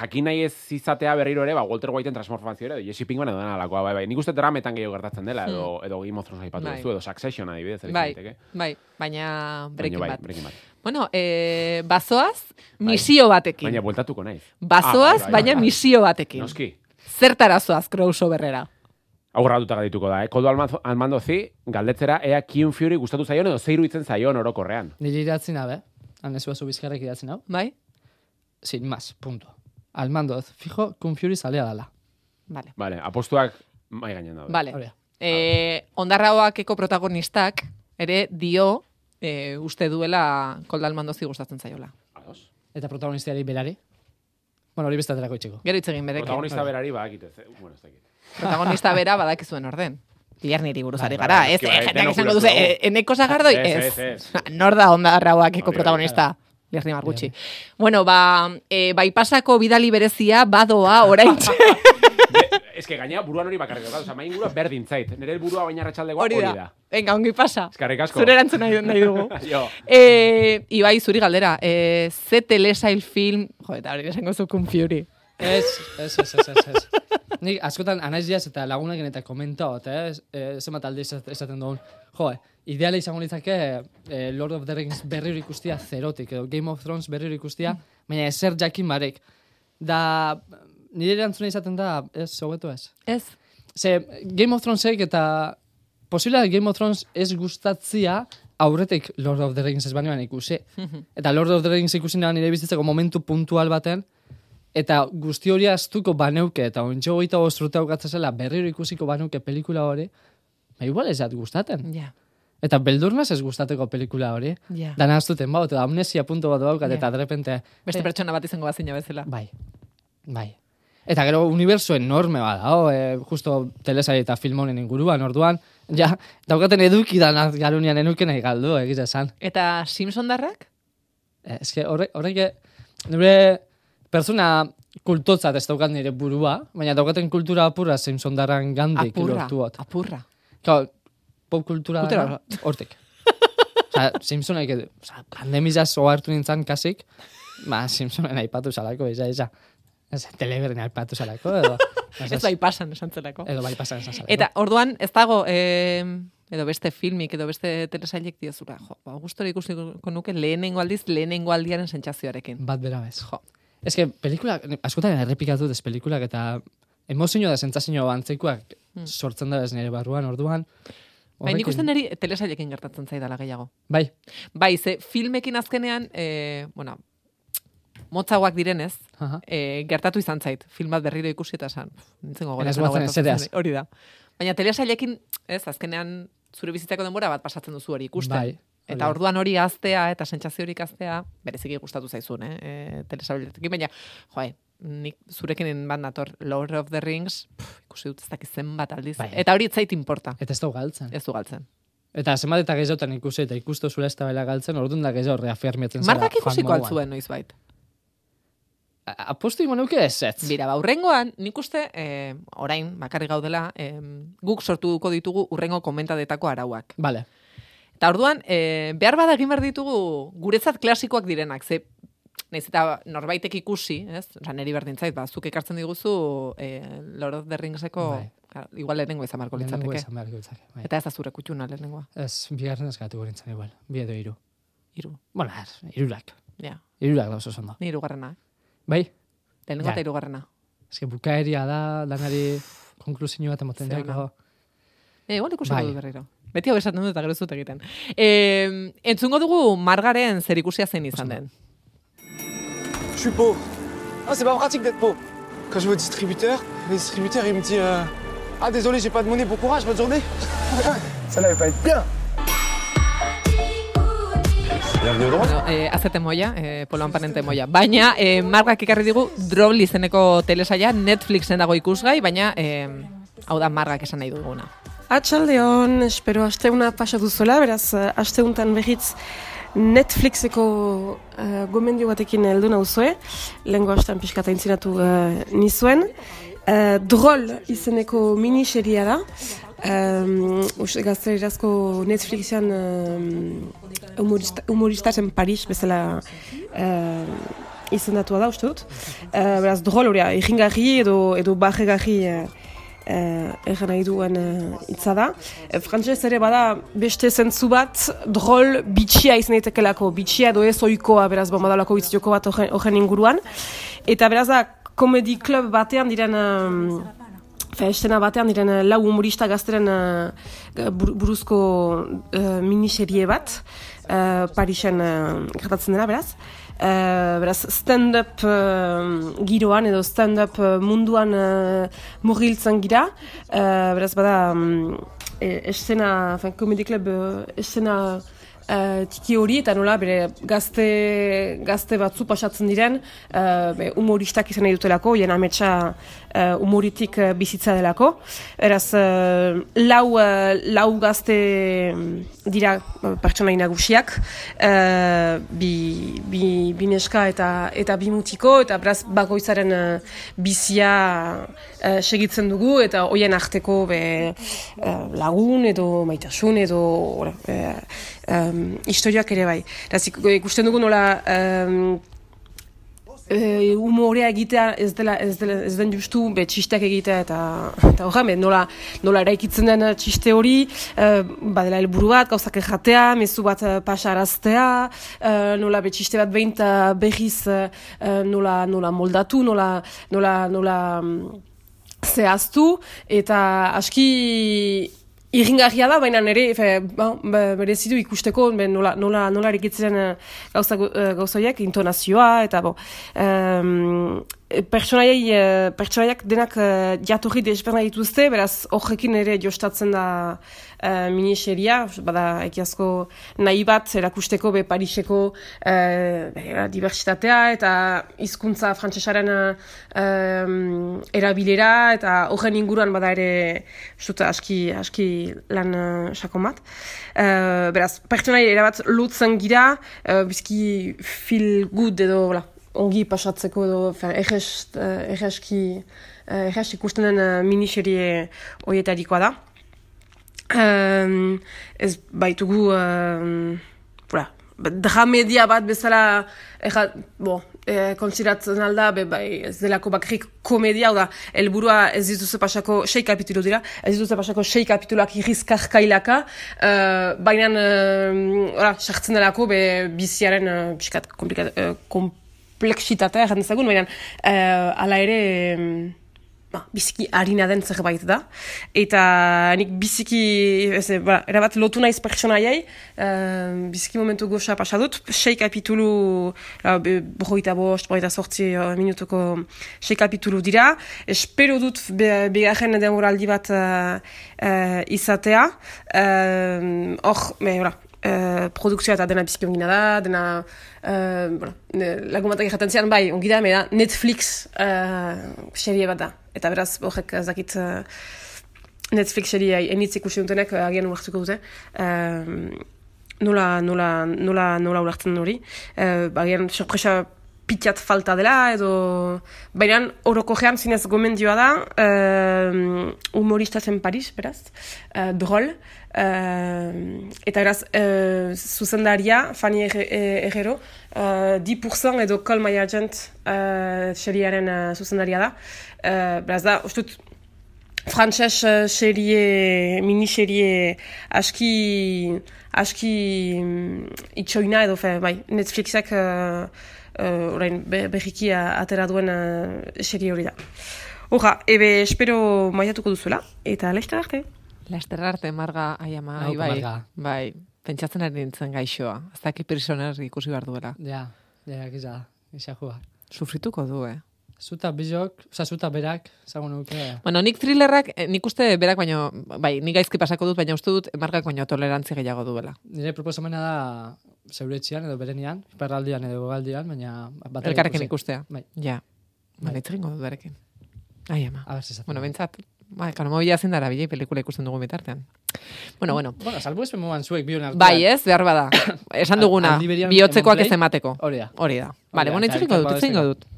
jakin nahi ez izatea berriro ere, ba, Walter Whiteen transformazio ere, Jesse Pinkman edo dena alakoa, bai, bai. Nik uste drametan gehiago gertatzen dela, edo, edo Game of Thrones aipatu Hmm. Bai. duzu, edo Succession adibidez, Bai, bai, baina Breaking Baina bai, Bad. Breaking Bad. Bueno, e, bazoaz, misio batekin. Baina bueltatuko naiz. Bazoaz, Ah, bai, bai, baina bai. misio batekin. Noski. Zertarazoaz crossoverrera. Hau grabatuta gadituko da, eh? Kodo almando, zi, galdetzera, ea Kiun Fury gustatu zaion edo zeiru itzen zaion orokorrean. Niri idatzi nabe, han ez bazu bizkarrek idatzi nau. Bai? Sin más, punto. Almando, fijo, Kung Fury salea dala. Vale. Vale, apostuak mai gainen daude. Vale. E, ondarraoakeko protagonistak ere dio e, uste duela kolda almandozi gustatzen zaiola. Eta protagonistiari berari? Bueno, hori bestaterako itxiko. Gero hitz egin berekin. Protagonista berari badakit ez. Bueno, ez dakit. Protagonista bera badakizuen orden. Lierniri buruz ari gara, ez? bai, Eh, jendeak izango duze, eh, eneko sagardoi? Ez, Nor da ondarrauakeko Hori, protagonista? Lierni Margutxi. Bueno, ba, e, baipasako bidali berezia badoa orain Ez que gaina buruan hori bakarrik daukat, oza, main ingurua berdin zait. Nire burua baina ratxaldegoa hori da. Venga, ongi pasa. Eskarrik asko. Zure erantzun nahi, nahi dugu. Jo. e, Ibai, zuri galdera. E, ze telesail film... Jo, eta hori esango zu Kung Fury. Ez, ez, ez, ez, ez, ez. Nik askotan anaiz diaz eta lagunekin eta komentaot, eh? Eh, zenbat esat- esaten dugun. Jo, ideale izango litzake eh, Lord of the Rings berriro ikustia zerotik, edo Game of Thrones berriro ikustia, baina ezer jakin barek. Da, nire erantzuna izaten da, ez, hobeto ez. Ez. Ze, Game of Thronesek eta posible da Game of Thrones ez gustatzia aurretik Lord of the Rings ez bainoan ikusi. Eta Lord of the Rings ikusi nire bizitzeko momentu puntual baten, eta guzti hori astuko baneuke, eta ontxo goita bostrute zela berriro ikusiko baneuke pelikula hori, ba igual ez jat gustaten. Ja. Eta beldurnaz ez gustateko pelikula hori. Ja. Dana astuten baut, eta amnesia punto bat daukat, Ja. eta de repente... Beste eh, pertsona bat izango bazina bezala. Bai. Bai. Eta gero universo enorme bada, oh, e, justo telesari eta film honen inguruan, orduan, ja, daukaten eduki da garunian enuke nahi galdu, egiz esan. Eta Simpson darrak? Eh, que horrek, horrek, nire pertsona kultotzat ez daukat nire burua, baina daukaten kultura apurra Simpson darran gandik Apurra, lortuot. apurra. Claro, pop kultura dara, hortik. Osa, Simpsonek, edo- osa, pandemizaz ohartu nintzen kasik, ba, Simpsonen aipatu salako, eza, eza. Ez, teleberen aipatu salako, edo... Ez bai pasan esan zelako. Edo bai pasan esan salako. Eta orduan ez dago eh, edo beste filmik edo beste telesailek diozura. Jo, ba, gustora ikusiko nuke lehenengo aldiz lehenengo aldiaren sentsazioarekin. Bat bera bez. Jo. Ez que pelikula, askotan errepikatu dez pelikulak eta emozio da sentsazio antzekoak Hmm. sortzen da ez nire barruan, orduan. Bai, nik uste niri telesailekin gertatzen zaidala gehiago. Bai, Bai, ze filmekin azkenean, eh, bueno, motzauak direnez, eh, gertatu izan zait, film bat berriro ikusi eta esan, nintzen ez gogoratzen hori da. Baina telesailekin, ez, azkenean zure bizitzako denbora bat pasatzen duzu hori ikusten. Bai, Eta orduan hori aztea eta sentsazio hori aztea, bereziki gustatu zaizun, eh, e, telesailetekin, baina, joe, nik zurekin bat nator, Lord of the Rings, pff, ikusi dut ez dakit zenbat aldiz. Bai. Eta hori zait importa. eta ez da galtzen. Ez du galtzen. Eta zenbat eta gehiagotan ikusi eta ikustu zure ez da galtzen, orduan da gehiago reafirmiatzen zara. Markak ikusiko altzuen noiz bait. Apostu ingo nuke ez ez. Bira, ba, urrengoan, nik uste, eh, orain, bakarrik gaudela, eh, guk sortuko ditugu urrengo komentadetako arauak. Vale. Eta orduan, eh, behar bada egin behar ditugu guretzat klasikoak direnak, ze Naiz eta norbaitek ikusi, ez? Osa, neri berdin zait, ba, zuk ekartzen diguzu eh, Lord of the Ringseko, Bai. igual lehenengo izan Lehenengo litzateke. izan beharko litzake, bai. Eta ez da zure kutxuna lehenengoa. Ez, bigarren ez gatu gorintzen igual. Bi edo iru. Iru. Bueno, er, irurak. Ja, Irurak da oso zondo. ni irugarrena. Bai? Lehenengo Ja. eta irugarrena. Ez que bukaeria da, lanari konklusio bat emoten dago. Eh, igual ikusiko Bai. dut berriro. Beti hau esaten dut eta gero ez dut egiten. Eh, entzungo dugu margaren zer ikusia zein izan den. Je suis pauvre. Ah, c'est pas pratique d'être pauvre. Quand je vais au distributeur, le distributeur il me dit euh, Ah, désolé, j'ai pas de monnaie, bon courage, bonne journée. Ça n'allait pas être bien. Bueno, eh, azete moia, eh, poloan panente moia. Baina, eh, margak ekarri digu Droll izeneko telesaia, Netflixen dago ikusgai, baina, eh, hau da margak esan nahi duguna. Atxaldeon, espero asteuna pasa duzuela, beraz, eh, asteuntan berriz Netflixeko uh, gomendio batekin heldu nauzue, lehenko astean pixkata intzinatu uh, nizuen. Uh, Droll izeneko miniseria da, um, uste gaztelerazko Netflixean um, humorista, humoristasen Paris bezala uh, izendatua da, uste dut. Uh, beraz, Droll hori, egingarri edo, edo barregarri uh, eh, erran nahi duen eh, hitza da. E, Frantzez ere bada beste zentzu bat drol bitxia izan daitekelako, bitxia edo ez oikoa beraz bon, badalako hitz joko bat horren- inguruan. Eta beraz da, komedi club batean diren um, Fe, estena batean diren eh, lau humorista gazteren eh, bur- buruzko uh, miniserie bat, uh, Parisen uh, gertatzen dela, beraz. Uh, beraz, stand-up uh, giroan edo stand-up uh, munduan uh, murgiltzen gira. Uh, beraz, bada, um, e, estena, fin, Comedy Club estena uh, tiki hori eta nola bere gazte, gazte batzu pasatzen diren uh, be, humoristak izan nahi dutelako, jen ametsa uh, humoritik uh, bizitza delako. Eraz, uh, lau, uh, lau gazte mm, dira pertsonai nagusiak, uh, bi, bi, bi neska eta, eta bi mutiko, eta beraz bakoitzaren uh, bizia uh, segitzen dugu, eta hoien arteko be, uh, lagun edo maitasun edo ora, eh, um, historiak ere bai. Eraz, ik- ikusten dugu nola um, e, humorea egitea ez dela ez, dela, ez den justu be txisteak egitea eta eta horra nola nola eraikitzen den eh, txiste hori. E, badela helburu bat gauzak jatea mezu bat eh, pasaraztea. E, nola be txiste bat behin eta berriz eh, eh, nola nola moldatu nola nola nola mm, zehaztu. Eta aski irringarria da, baina nire fe, ba, ba, berezidu ikusteko be, nola, nola, nola erikitzen eh, gauza, eh, gauzoiek, intonazioa, eta bo, um, pertsonaiai, eh, pertsonaiak denak uh, jatorri desberna dituzte, beraz horrekin ere jostatzen da uh, miniseria, bada ekiazko nahi bat erakusteko be Pariseko uh, diversitatea eta hizkuntza frantsesaren erabilera eta horren inguruan bada ere uste aski, aski lan sakon bat. Beraz, pertsonai erabat lutzen gira, bizki feel good edo la, ongi pasatzeko edo egez, uh, egeski uh, egez ikusten den uh, miniserie horietarikoa da. Um, ez baitugu um, voilà, dramedia bat bezala erra, bo, e, konsideratzen alda, be, bai, ez delako bakrik komedia, da, helburua ez dituze pasako, sei kapitulu dira, ez dituze pasako sei kapituluak irrizkarkailaka, uh, baina, uh, sartzen delako, be, biziaren, uh, pixkat, komplikat, uh, kompleksitatea, erran dezagun, baina, uh, ala ere, ba, biziki harina den zerbait da. Eta nik biziki, ez, ba, erabat lotu naiz pertsonaiai, uh, biziki momentu goxa pasa dut, sei kapitulu, uh, broita bost, broita sortzi uh, minutuko sei kapitulu dira. Espero dut be, bigarren demoraldi bat uh, uh, izatea. Uh, Hor, me, ora, Uh, produkzioa eta dena bizki ongina da, dena uh, bueno, lagun batak erraten zian, bai, ongi da, me da Netflix uh, serie bat da. Eta beraz, horrek ez uh, Netflix serie enitz ikusi dutenek uh, agian uartuko dute. Uh, nola, nola, nola, nola ulertzen hori. Uh, agian sorpresa pitiat falta dela, edo... Baina, oroko gean zinez gomendioa da, uh, humorista zen Paris, beraz, uh, drol, eta eraz, uh, zuzendaria, Fanny Herrero, uh, 10% edo Call My Agent uh, seriaren uh, zuzendaria da. Uh, beraz da, ustut, frantxez uh, serie, miniserie aski, aski um, itxoina edo, fe, bai, Netflixek uh, uh, orain be, berriki atera duen uh, serie hori da. Horra, ebe espero maiatuko duzuela, eta leizte arte. Laster arte, Marga, ai ama, ai, bai, bai, pentsatzen ari nintzen gaixoa. Ez daki prisoner ikusi behar duela. Ja, ja, giza, giza jua. Sufrituko du, eh? Zuta bizok, oza, zuta berak, zago nuke. Bueno, nik thrillerrak, eh, nik uste berak baino, bai, nik gaizki pasako dut, baina uste dut margak baino tolerantzi gehiago duela. Nire proposamena da zeure etxean edo berenian, perraldian edo galdian, baina... Elkarrekin ikustea. Bai. Ja. Ba, Bai. egingo dut berekin. Ai, ama. A ber. Bueno, bentsat, bai, kano mobila zen dara, bilei pelikula ikusten dugu bitartean. Bueno, bueno. Bueno, salbu espen moan zuek bion artean. Bai, ez, behar bada. Esan duguna, bihotzekoak ez emateko. Hori da. Hori da. Vale, da, bueno, itzuliko dut, babesteko. dut.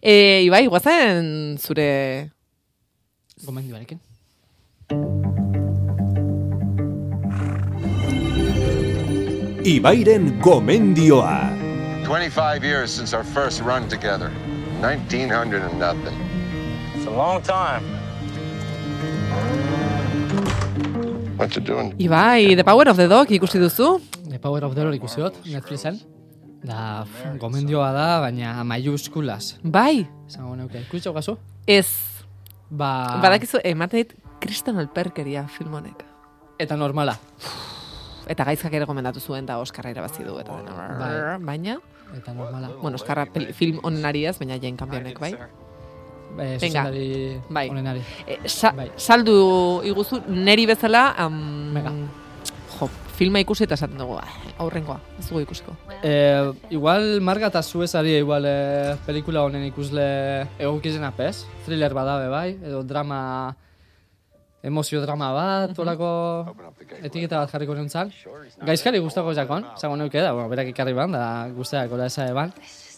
E, Ibai, guazen zure... Gomendioarekin. Ibairen gomendioa. 25 years since our first run together. 1900 and nothing. It's a long time. What you doing? Ibai, The Power of the Dog ikusi duzu? The Power of the Lord ikusi dut, Netflixen. Da, pff, gomendioa da, baina maiuskulas. Bai. Zango neuke, ikusi gazu? Ez. Ba... Badakizu, ematen dit kriston alperkeria film honek. Eta normala. Eta gaizkak ere gomendatu zuen da Oskarra irabazi du eta dena. Bai. Baina, Eta normala. bueno, Oskarra film onenari ez, baina Jane Campionek, bai? Venga. zuzendari Bai. onenari. E, sa, Bai. Saldu iguzu, neri bezala, um, jo, filma ikusi eta esaten dugu, "Ah, aurrengoa, ez dugu ikusiko. Eh, igual Marga eta Suezari igual eh, pelikula honen ikusle egokizena pez. Thriller badabe bai, edo drama emozio drama bat, olako etiketa bat jarriko nintzen. Gaizkari gustako jakon, zango neuke da, bueno, berak ikarri ban, da guztiak ola esa eban.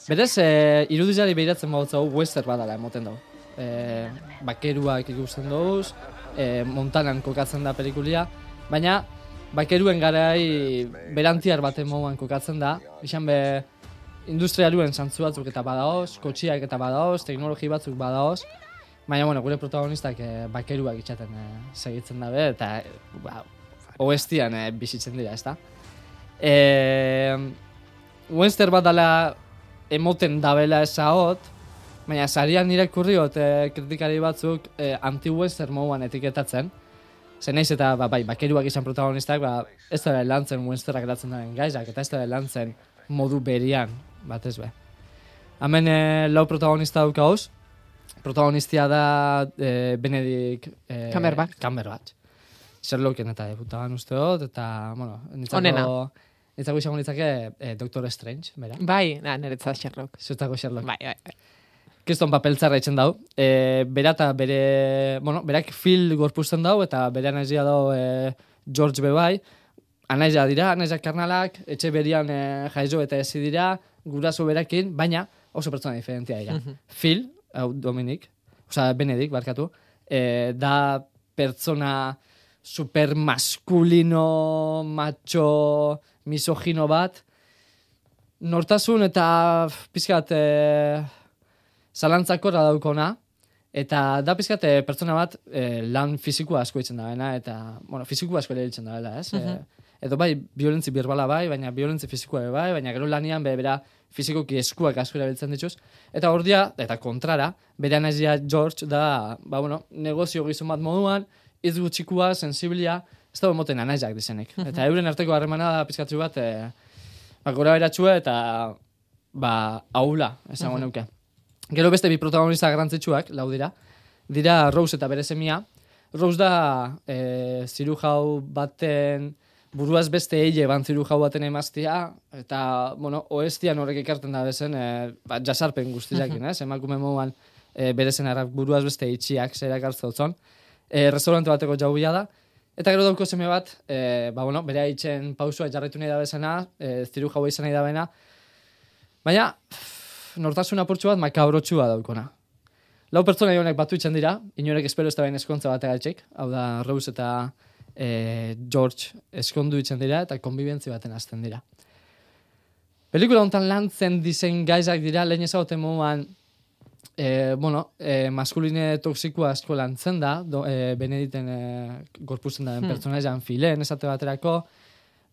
Berez, eh, irudizari behiratzen bautza hu western badala emoten dugu. Eh, bakeruak ikusten dugu, eh, montanan kokatzen da pelikulia, baina bakeruen garai berantiar baten moduan kokatzen da, izan be industrialuen zantzu batzuk eta badaoz, kotxiak eta badaoz, teknologi batzuk badaoz, baina bueno, gure protagonistak eh, bakeruak itxaten eh, segitzen dabe, eta eh, ba, oestian eh, bizitzen dira, ezta? E, Webster bat dala emoten dabela esahot, baina sarian irakurriot eh, kritikari batzuk eh, anti-western moduan etiketatzen, Zer naiz eta ba, bai, bakeruak izan protagonistak, ba, ez da lantzen Websterrak eratzen daren gaizak, eta ez da lantzen modu berian, batez be. Hemen eh, lau protagonista daukauz, protagonistia da eh, Benedict eh, Cumberbatch. Cumberbatch. Sherlocken eta debutaban uste dut, eta, bueno, nitzako... Onena. Nitzako izango nitzake eh, Doctor Strange, bera. Bai, na, niretzat Sherlock. Zutako Sherlock. Bai, bai, bai. Kriston papeltzarra etxen dau. E, bera eta bere, bueno, berak Phil gorpuzten dau, eta bere anaizia dau e, George Bebai. Anaizia dira, anaizia karnalak, etxe berian e, jaizo eta ezi dira, guraso berakin, baina oso pertsona diferentia dira. Mhm. Phil, hau Dominik, osea Benedict, barkatu, e, da pertsona super maskulino, macho, misogino bat, nortasun eta pizkat e, zalantzakorra daukona, eta da pizkat e, pertsona bat e, lan fizikoa asko itzen dabeena, eta, bueno, fizikoa asko ere itzen dabela, ez? Mhm. E, edo bai, violentzi birbala bai, baina violentzi fizikoa bai, baina gero lanian be, bera fizikoki eskuak asko erabiltzen dituz. Eta ordia, eta kontrara, bere anazia George da, ba, bueno, negozio gizon bat moduan, iz gutxikua, sensiblia, ez da moten anaiak dizenek. Mhm. Eta euren arteko harremana da pizkatzu bat, e, ba, gora beratxua eta ba, aula, esango Mhm. neuke. Gero beste bi protagonista garrantzitsuak, lau dira, dira Rose eta bere semia. Rose da e, zirujau baten buruaz beste eile ban zirujau baten emaztia, eta, bueno, oestian horrek ekarten da bezen, e, ba, jasarpen guztiakin, ez? Emakume moduan e, bere zenarrak buruaz beste itxiak zerak hartzotzon. E, restaurante bateko jaubia da, Eta gero dauko seme bat, e, ba, bueno, bere haitzen pausua jarraitu nahi da bezena, e, ziru jaua izan nahi da bena. Baina, pff, nortasun apurtxu bat makabrotxua daukona. Lau pertsona jonek batu itxen dira, inorek espero ez da behin eskontza bat egatxek, hau da Rose eta e, George eskondu itxen dira eta konbibentzi baten hasten dira. Pelikula hontan lantzen dizen gaizak dira, lehen ezagoten moduan, e, bueno, e, maskuline toksikoa asko lantzen da, do, e, Benediten e, gorpuzen da den Hmm. pertsonajean filen, esate baterako,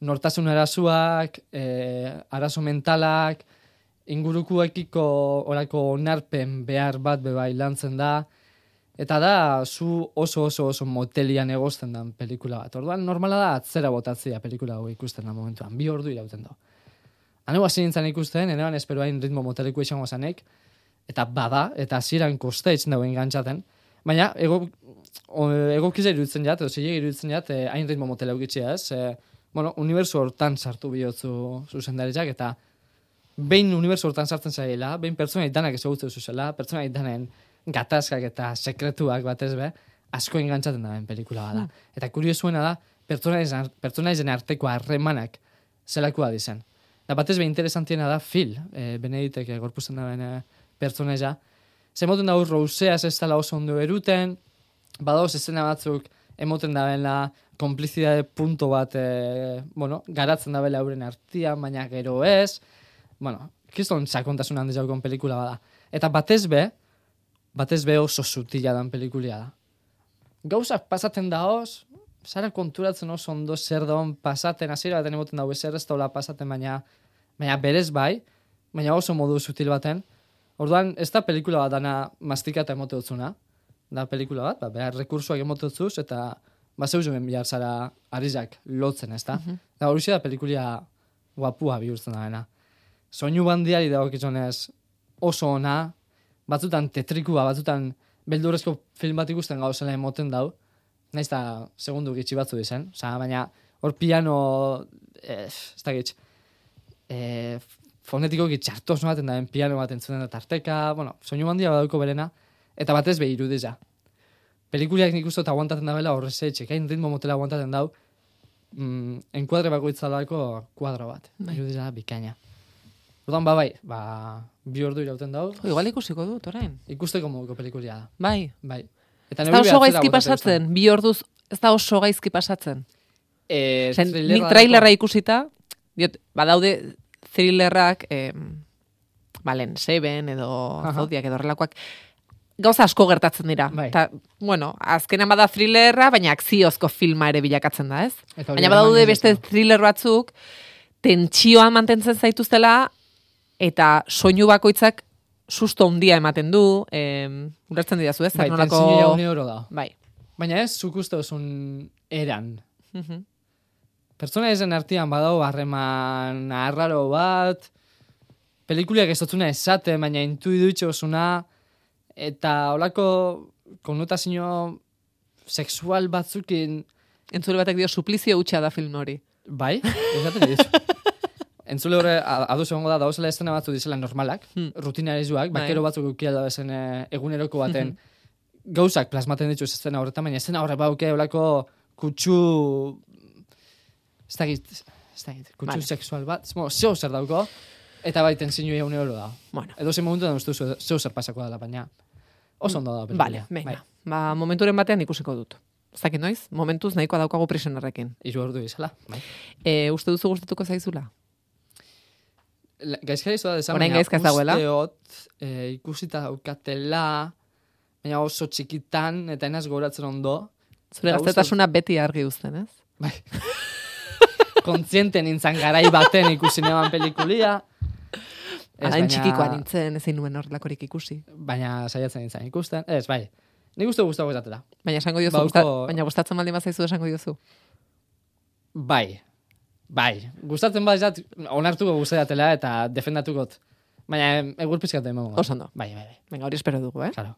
nortasun arazuak, e, arazo mentalak, ingurukuekiko orako onarpen behar bat bebai lantzen da, eta da, zu oso oso oso motelian egozten den pelikula bat. Orduan, normala da atzera botatzea pelikula hau ikusten da momentuan, bi ordu irauten da. Hane hasi nintzen ikusten, enean esperoain ritmo moteleko izango zanek, Eta bada, eta hasieran kosta itzen dagoen gantzaten. Baina, ego, o, egokiza iruditzen jat, edo zilegi iruditzen jat, eh, hain ritmo motela eukitzea, ez? Eh, bueno, uniberso hortan sartu bihotzu zuzendaritzak, eta behin uniberso hortan sartzen zaiela, behin pertsona danak ezagutzen zuzela, pertsona danen gatazkak eta sekretuak batez be, asko engantzaten da ben pelikula bada. Eta kuriosuena da, pertsonaizen pertsonaizen arteko harremanak zelakoa dizen. Da batez be interesantiena da Phil, eh, Beneditek eh, gorpuzten da bene pertsonaia. Zemoten da Roseas ez dela oso ondo eruten, badaoz escena batzuk emoten da bela konplizidade punto bat, eh, bueno, garatzen da bela euren artian, baina gero ez. Bueno, kiston sakontasun handiz jaukon pelikula bada. Eta batez be, batez be oso sutila dan pelikulia da. Gauzak pasaten da hoz, zara konturatzen oso ondo zer daun pasaten, hasiera baten emoten dago zer ez daula pasaten, baina, baina berez bai, baina oso modu sutil baten. Orduan, ez da pelikula bat dana mastika eta emote dutzuna. Da pelikula bat, ba, behar rekursoak emote dutzuz, eta ba zeu zuen bihar zara arizak lotzen, ez da? Da hori da pelikulia guapua bihurtzen da dena. Soinu bandiari dagokizunez oso ona, batzutan tetrikua, batzutan beldurrezko film bat ikusten gauzela emoten dau, naiz da segundu gitxi batzu dizen, Osa, baina hor piano, eh, ez da gitx, eh, fonetiko gitxartos baten da, piano bat entzuten da tarteka, bueno, soinu handia badauko berena, eta batez behi irudiza. Pelikuliak nik uste dut aguantatzen da bela horrez etxe, kain ritmo motela aguantatzen dau, mm, enkuadre bakoitza dalako kuadro bat, Bai. irudiza bikaina. Ordan ba bai, ba, bi ordu irauten dau. Jo, igual ikusiko dut, orain. Ikusteko moduko pelikulia da. Bai. Bai. Ez da oso gaizki pasatzen, bi orduz, ez da oso gaizki pasatzen. Eh, Zen, thrillerra nik trailerra ikusita, diot, badaude thrillerrak, eh, balen, Seven edo Aha. Zodiak edo horrelakoak, gauza asko gertatzen dira. Bai. Ta, bueno, azkenan bada thrillerra, baina akziozko filma ere bilakatzen da, ez? Eta Baina badaude beste thriller batzuk, tentsioa mantentzen zaituztela, eta soinu bakoitzak susto handia ematen du, eh, ulertzen didazu, ez? Bai, nolako- da. Bai. Baina ez, zuk uste duzun eran. Mhm. Pertsona ezen artean badau harreman arraro bat, pelikuliak ez dutzuna esaten, baina intuidu osuna, eta holako konnotazio sexual batzukin... Entzule batek dio suplizio hutsa da film hori. Bai, esaten dizu. Entzule horre, a- aduz egongo da, dauzela estena batzu dizela normalak, Hmm. rutinarizuak, Bai. bakero batzuk ukia da ezen eh, eguneroko baten, Mhm. gauzak plasmaten ditu estena horretan, baina estena horre bauke olako kutsu... Ez dakit, ez dakit, kutsu Vale. sexual bat, zemo, zeo zer dauko, eta bai tensiño egun euro da. Bueno. Edo zen momentu da uste zeo zer pasako dela, baina oso ondo da. Vale, venga. Ba, momenturen batean ikusiko dut. Ez dakit noiz, momentuz nahikoa daukagu prisonerrekin. Iru ordu izala. Bai. E, uste duzu gustatuko zaizula? La- Gaizka izu da desan, baina usteot, eh, ikusita daukatela, baina oso txikitan, eta enaz goratzen ondo. Zure gaztetasuna beti argi uzten, ez? Bai. Kontziente nintzen garai baten ikusi neban pelikulia. Ez, baina- txikikoa nintzen, ezin nuen horrelakorik ikusi. Baina saiatzen nintzen ikusten. Ez, bai. Nik uste guztago izatela. Baina esango diozu, Bauko- gusta, baina gustatzen baldin bazaizu esango diozu. Bai. Bai. Gustatzen bat izat, onartuko gustatela eta defendatukot. Baina egur pizkat emango. Oso ondo. Bai, bai, bai. Venga, hori espero dugu, eh? Claro.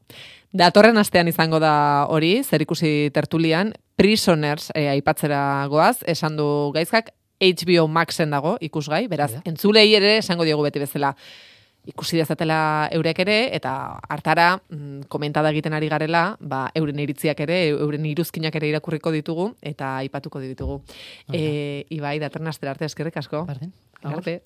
Datorren astean izango da hori, zer ikusi tertulian, Prisoners eh, aipatzera goaz, esan du gaizkak, HBO Maxen dago ikusgai, beraz, entzulei ere esango diogu beti bezala ikusi dezatela eurek ere, eta hartara mm, komentada egiten ari garela, ba, euren iritziak ere, euren iruzkinak ere irakurriko ditugu, eta aipatuko ditugu. E, ibai, datorren astera arte eskerrik asko. Berdin. Arte.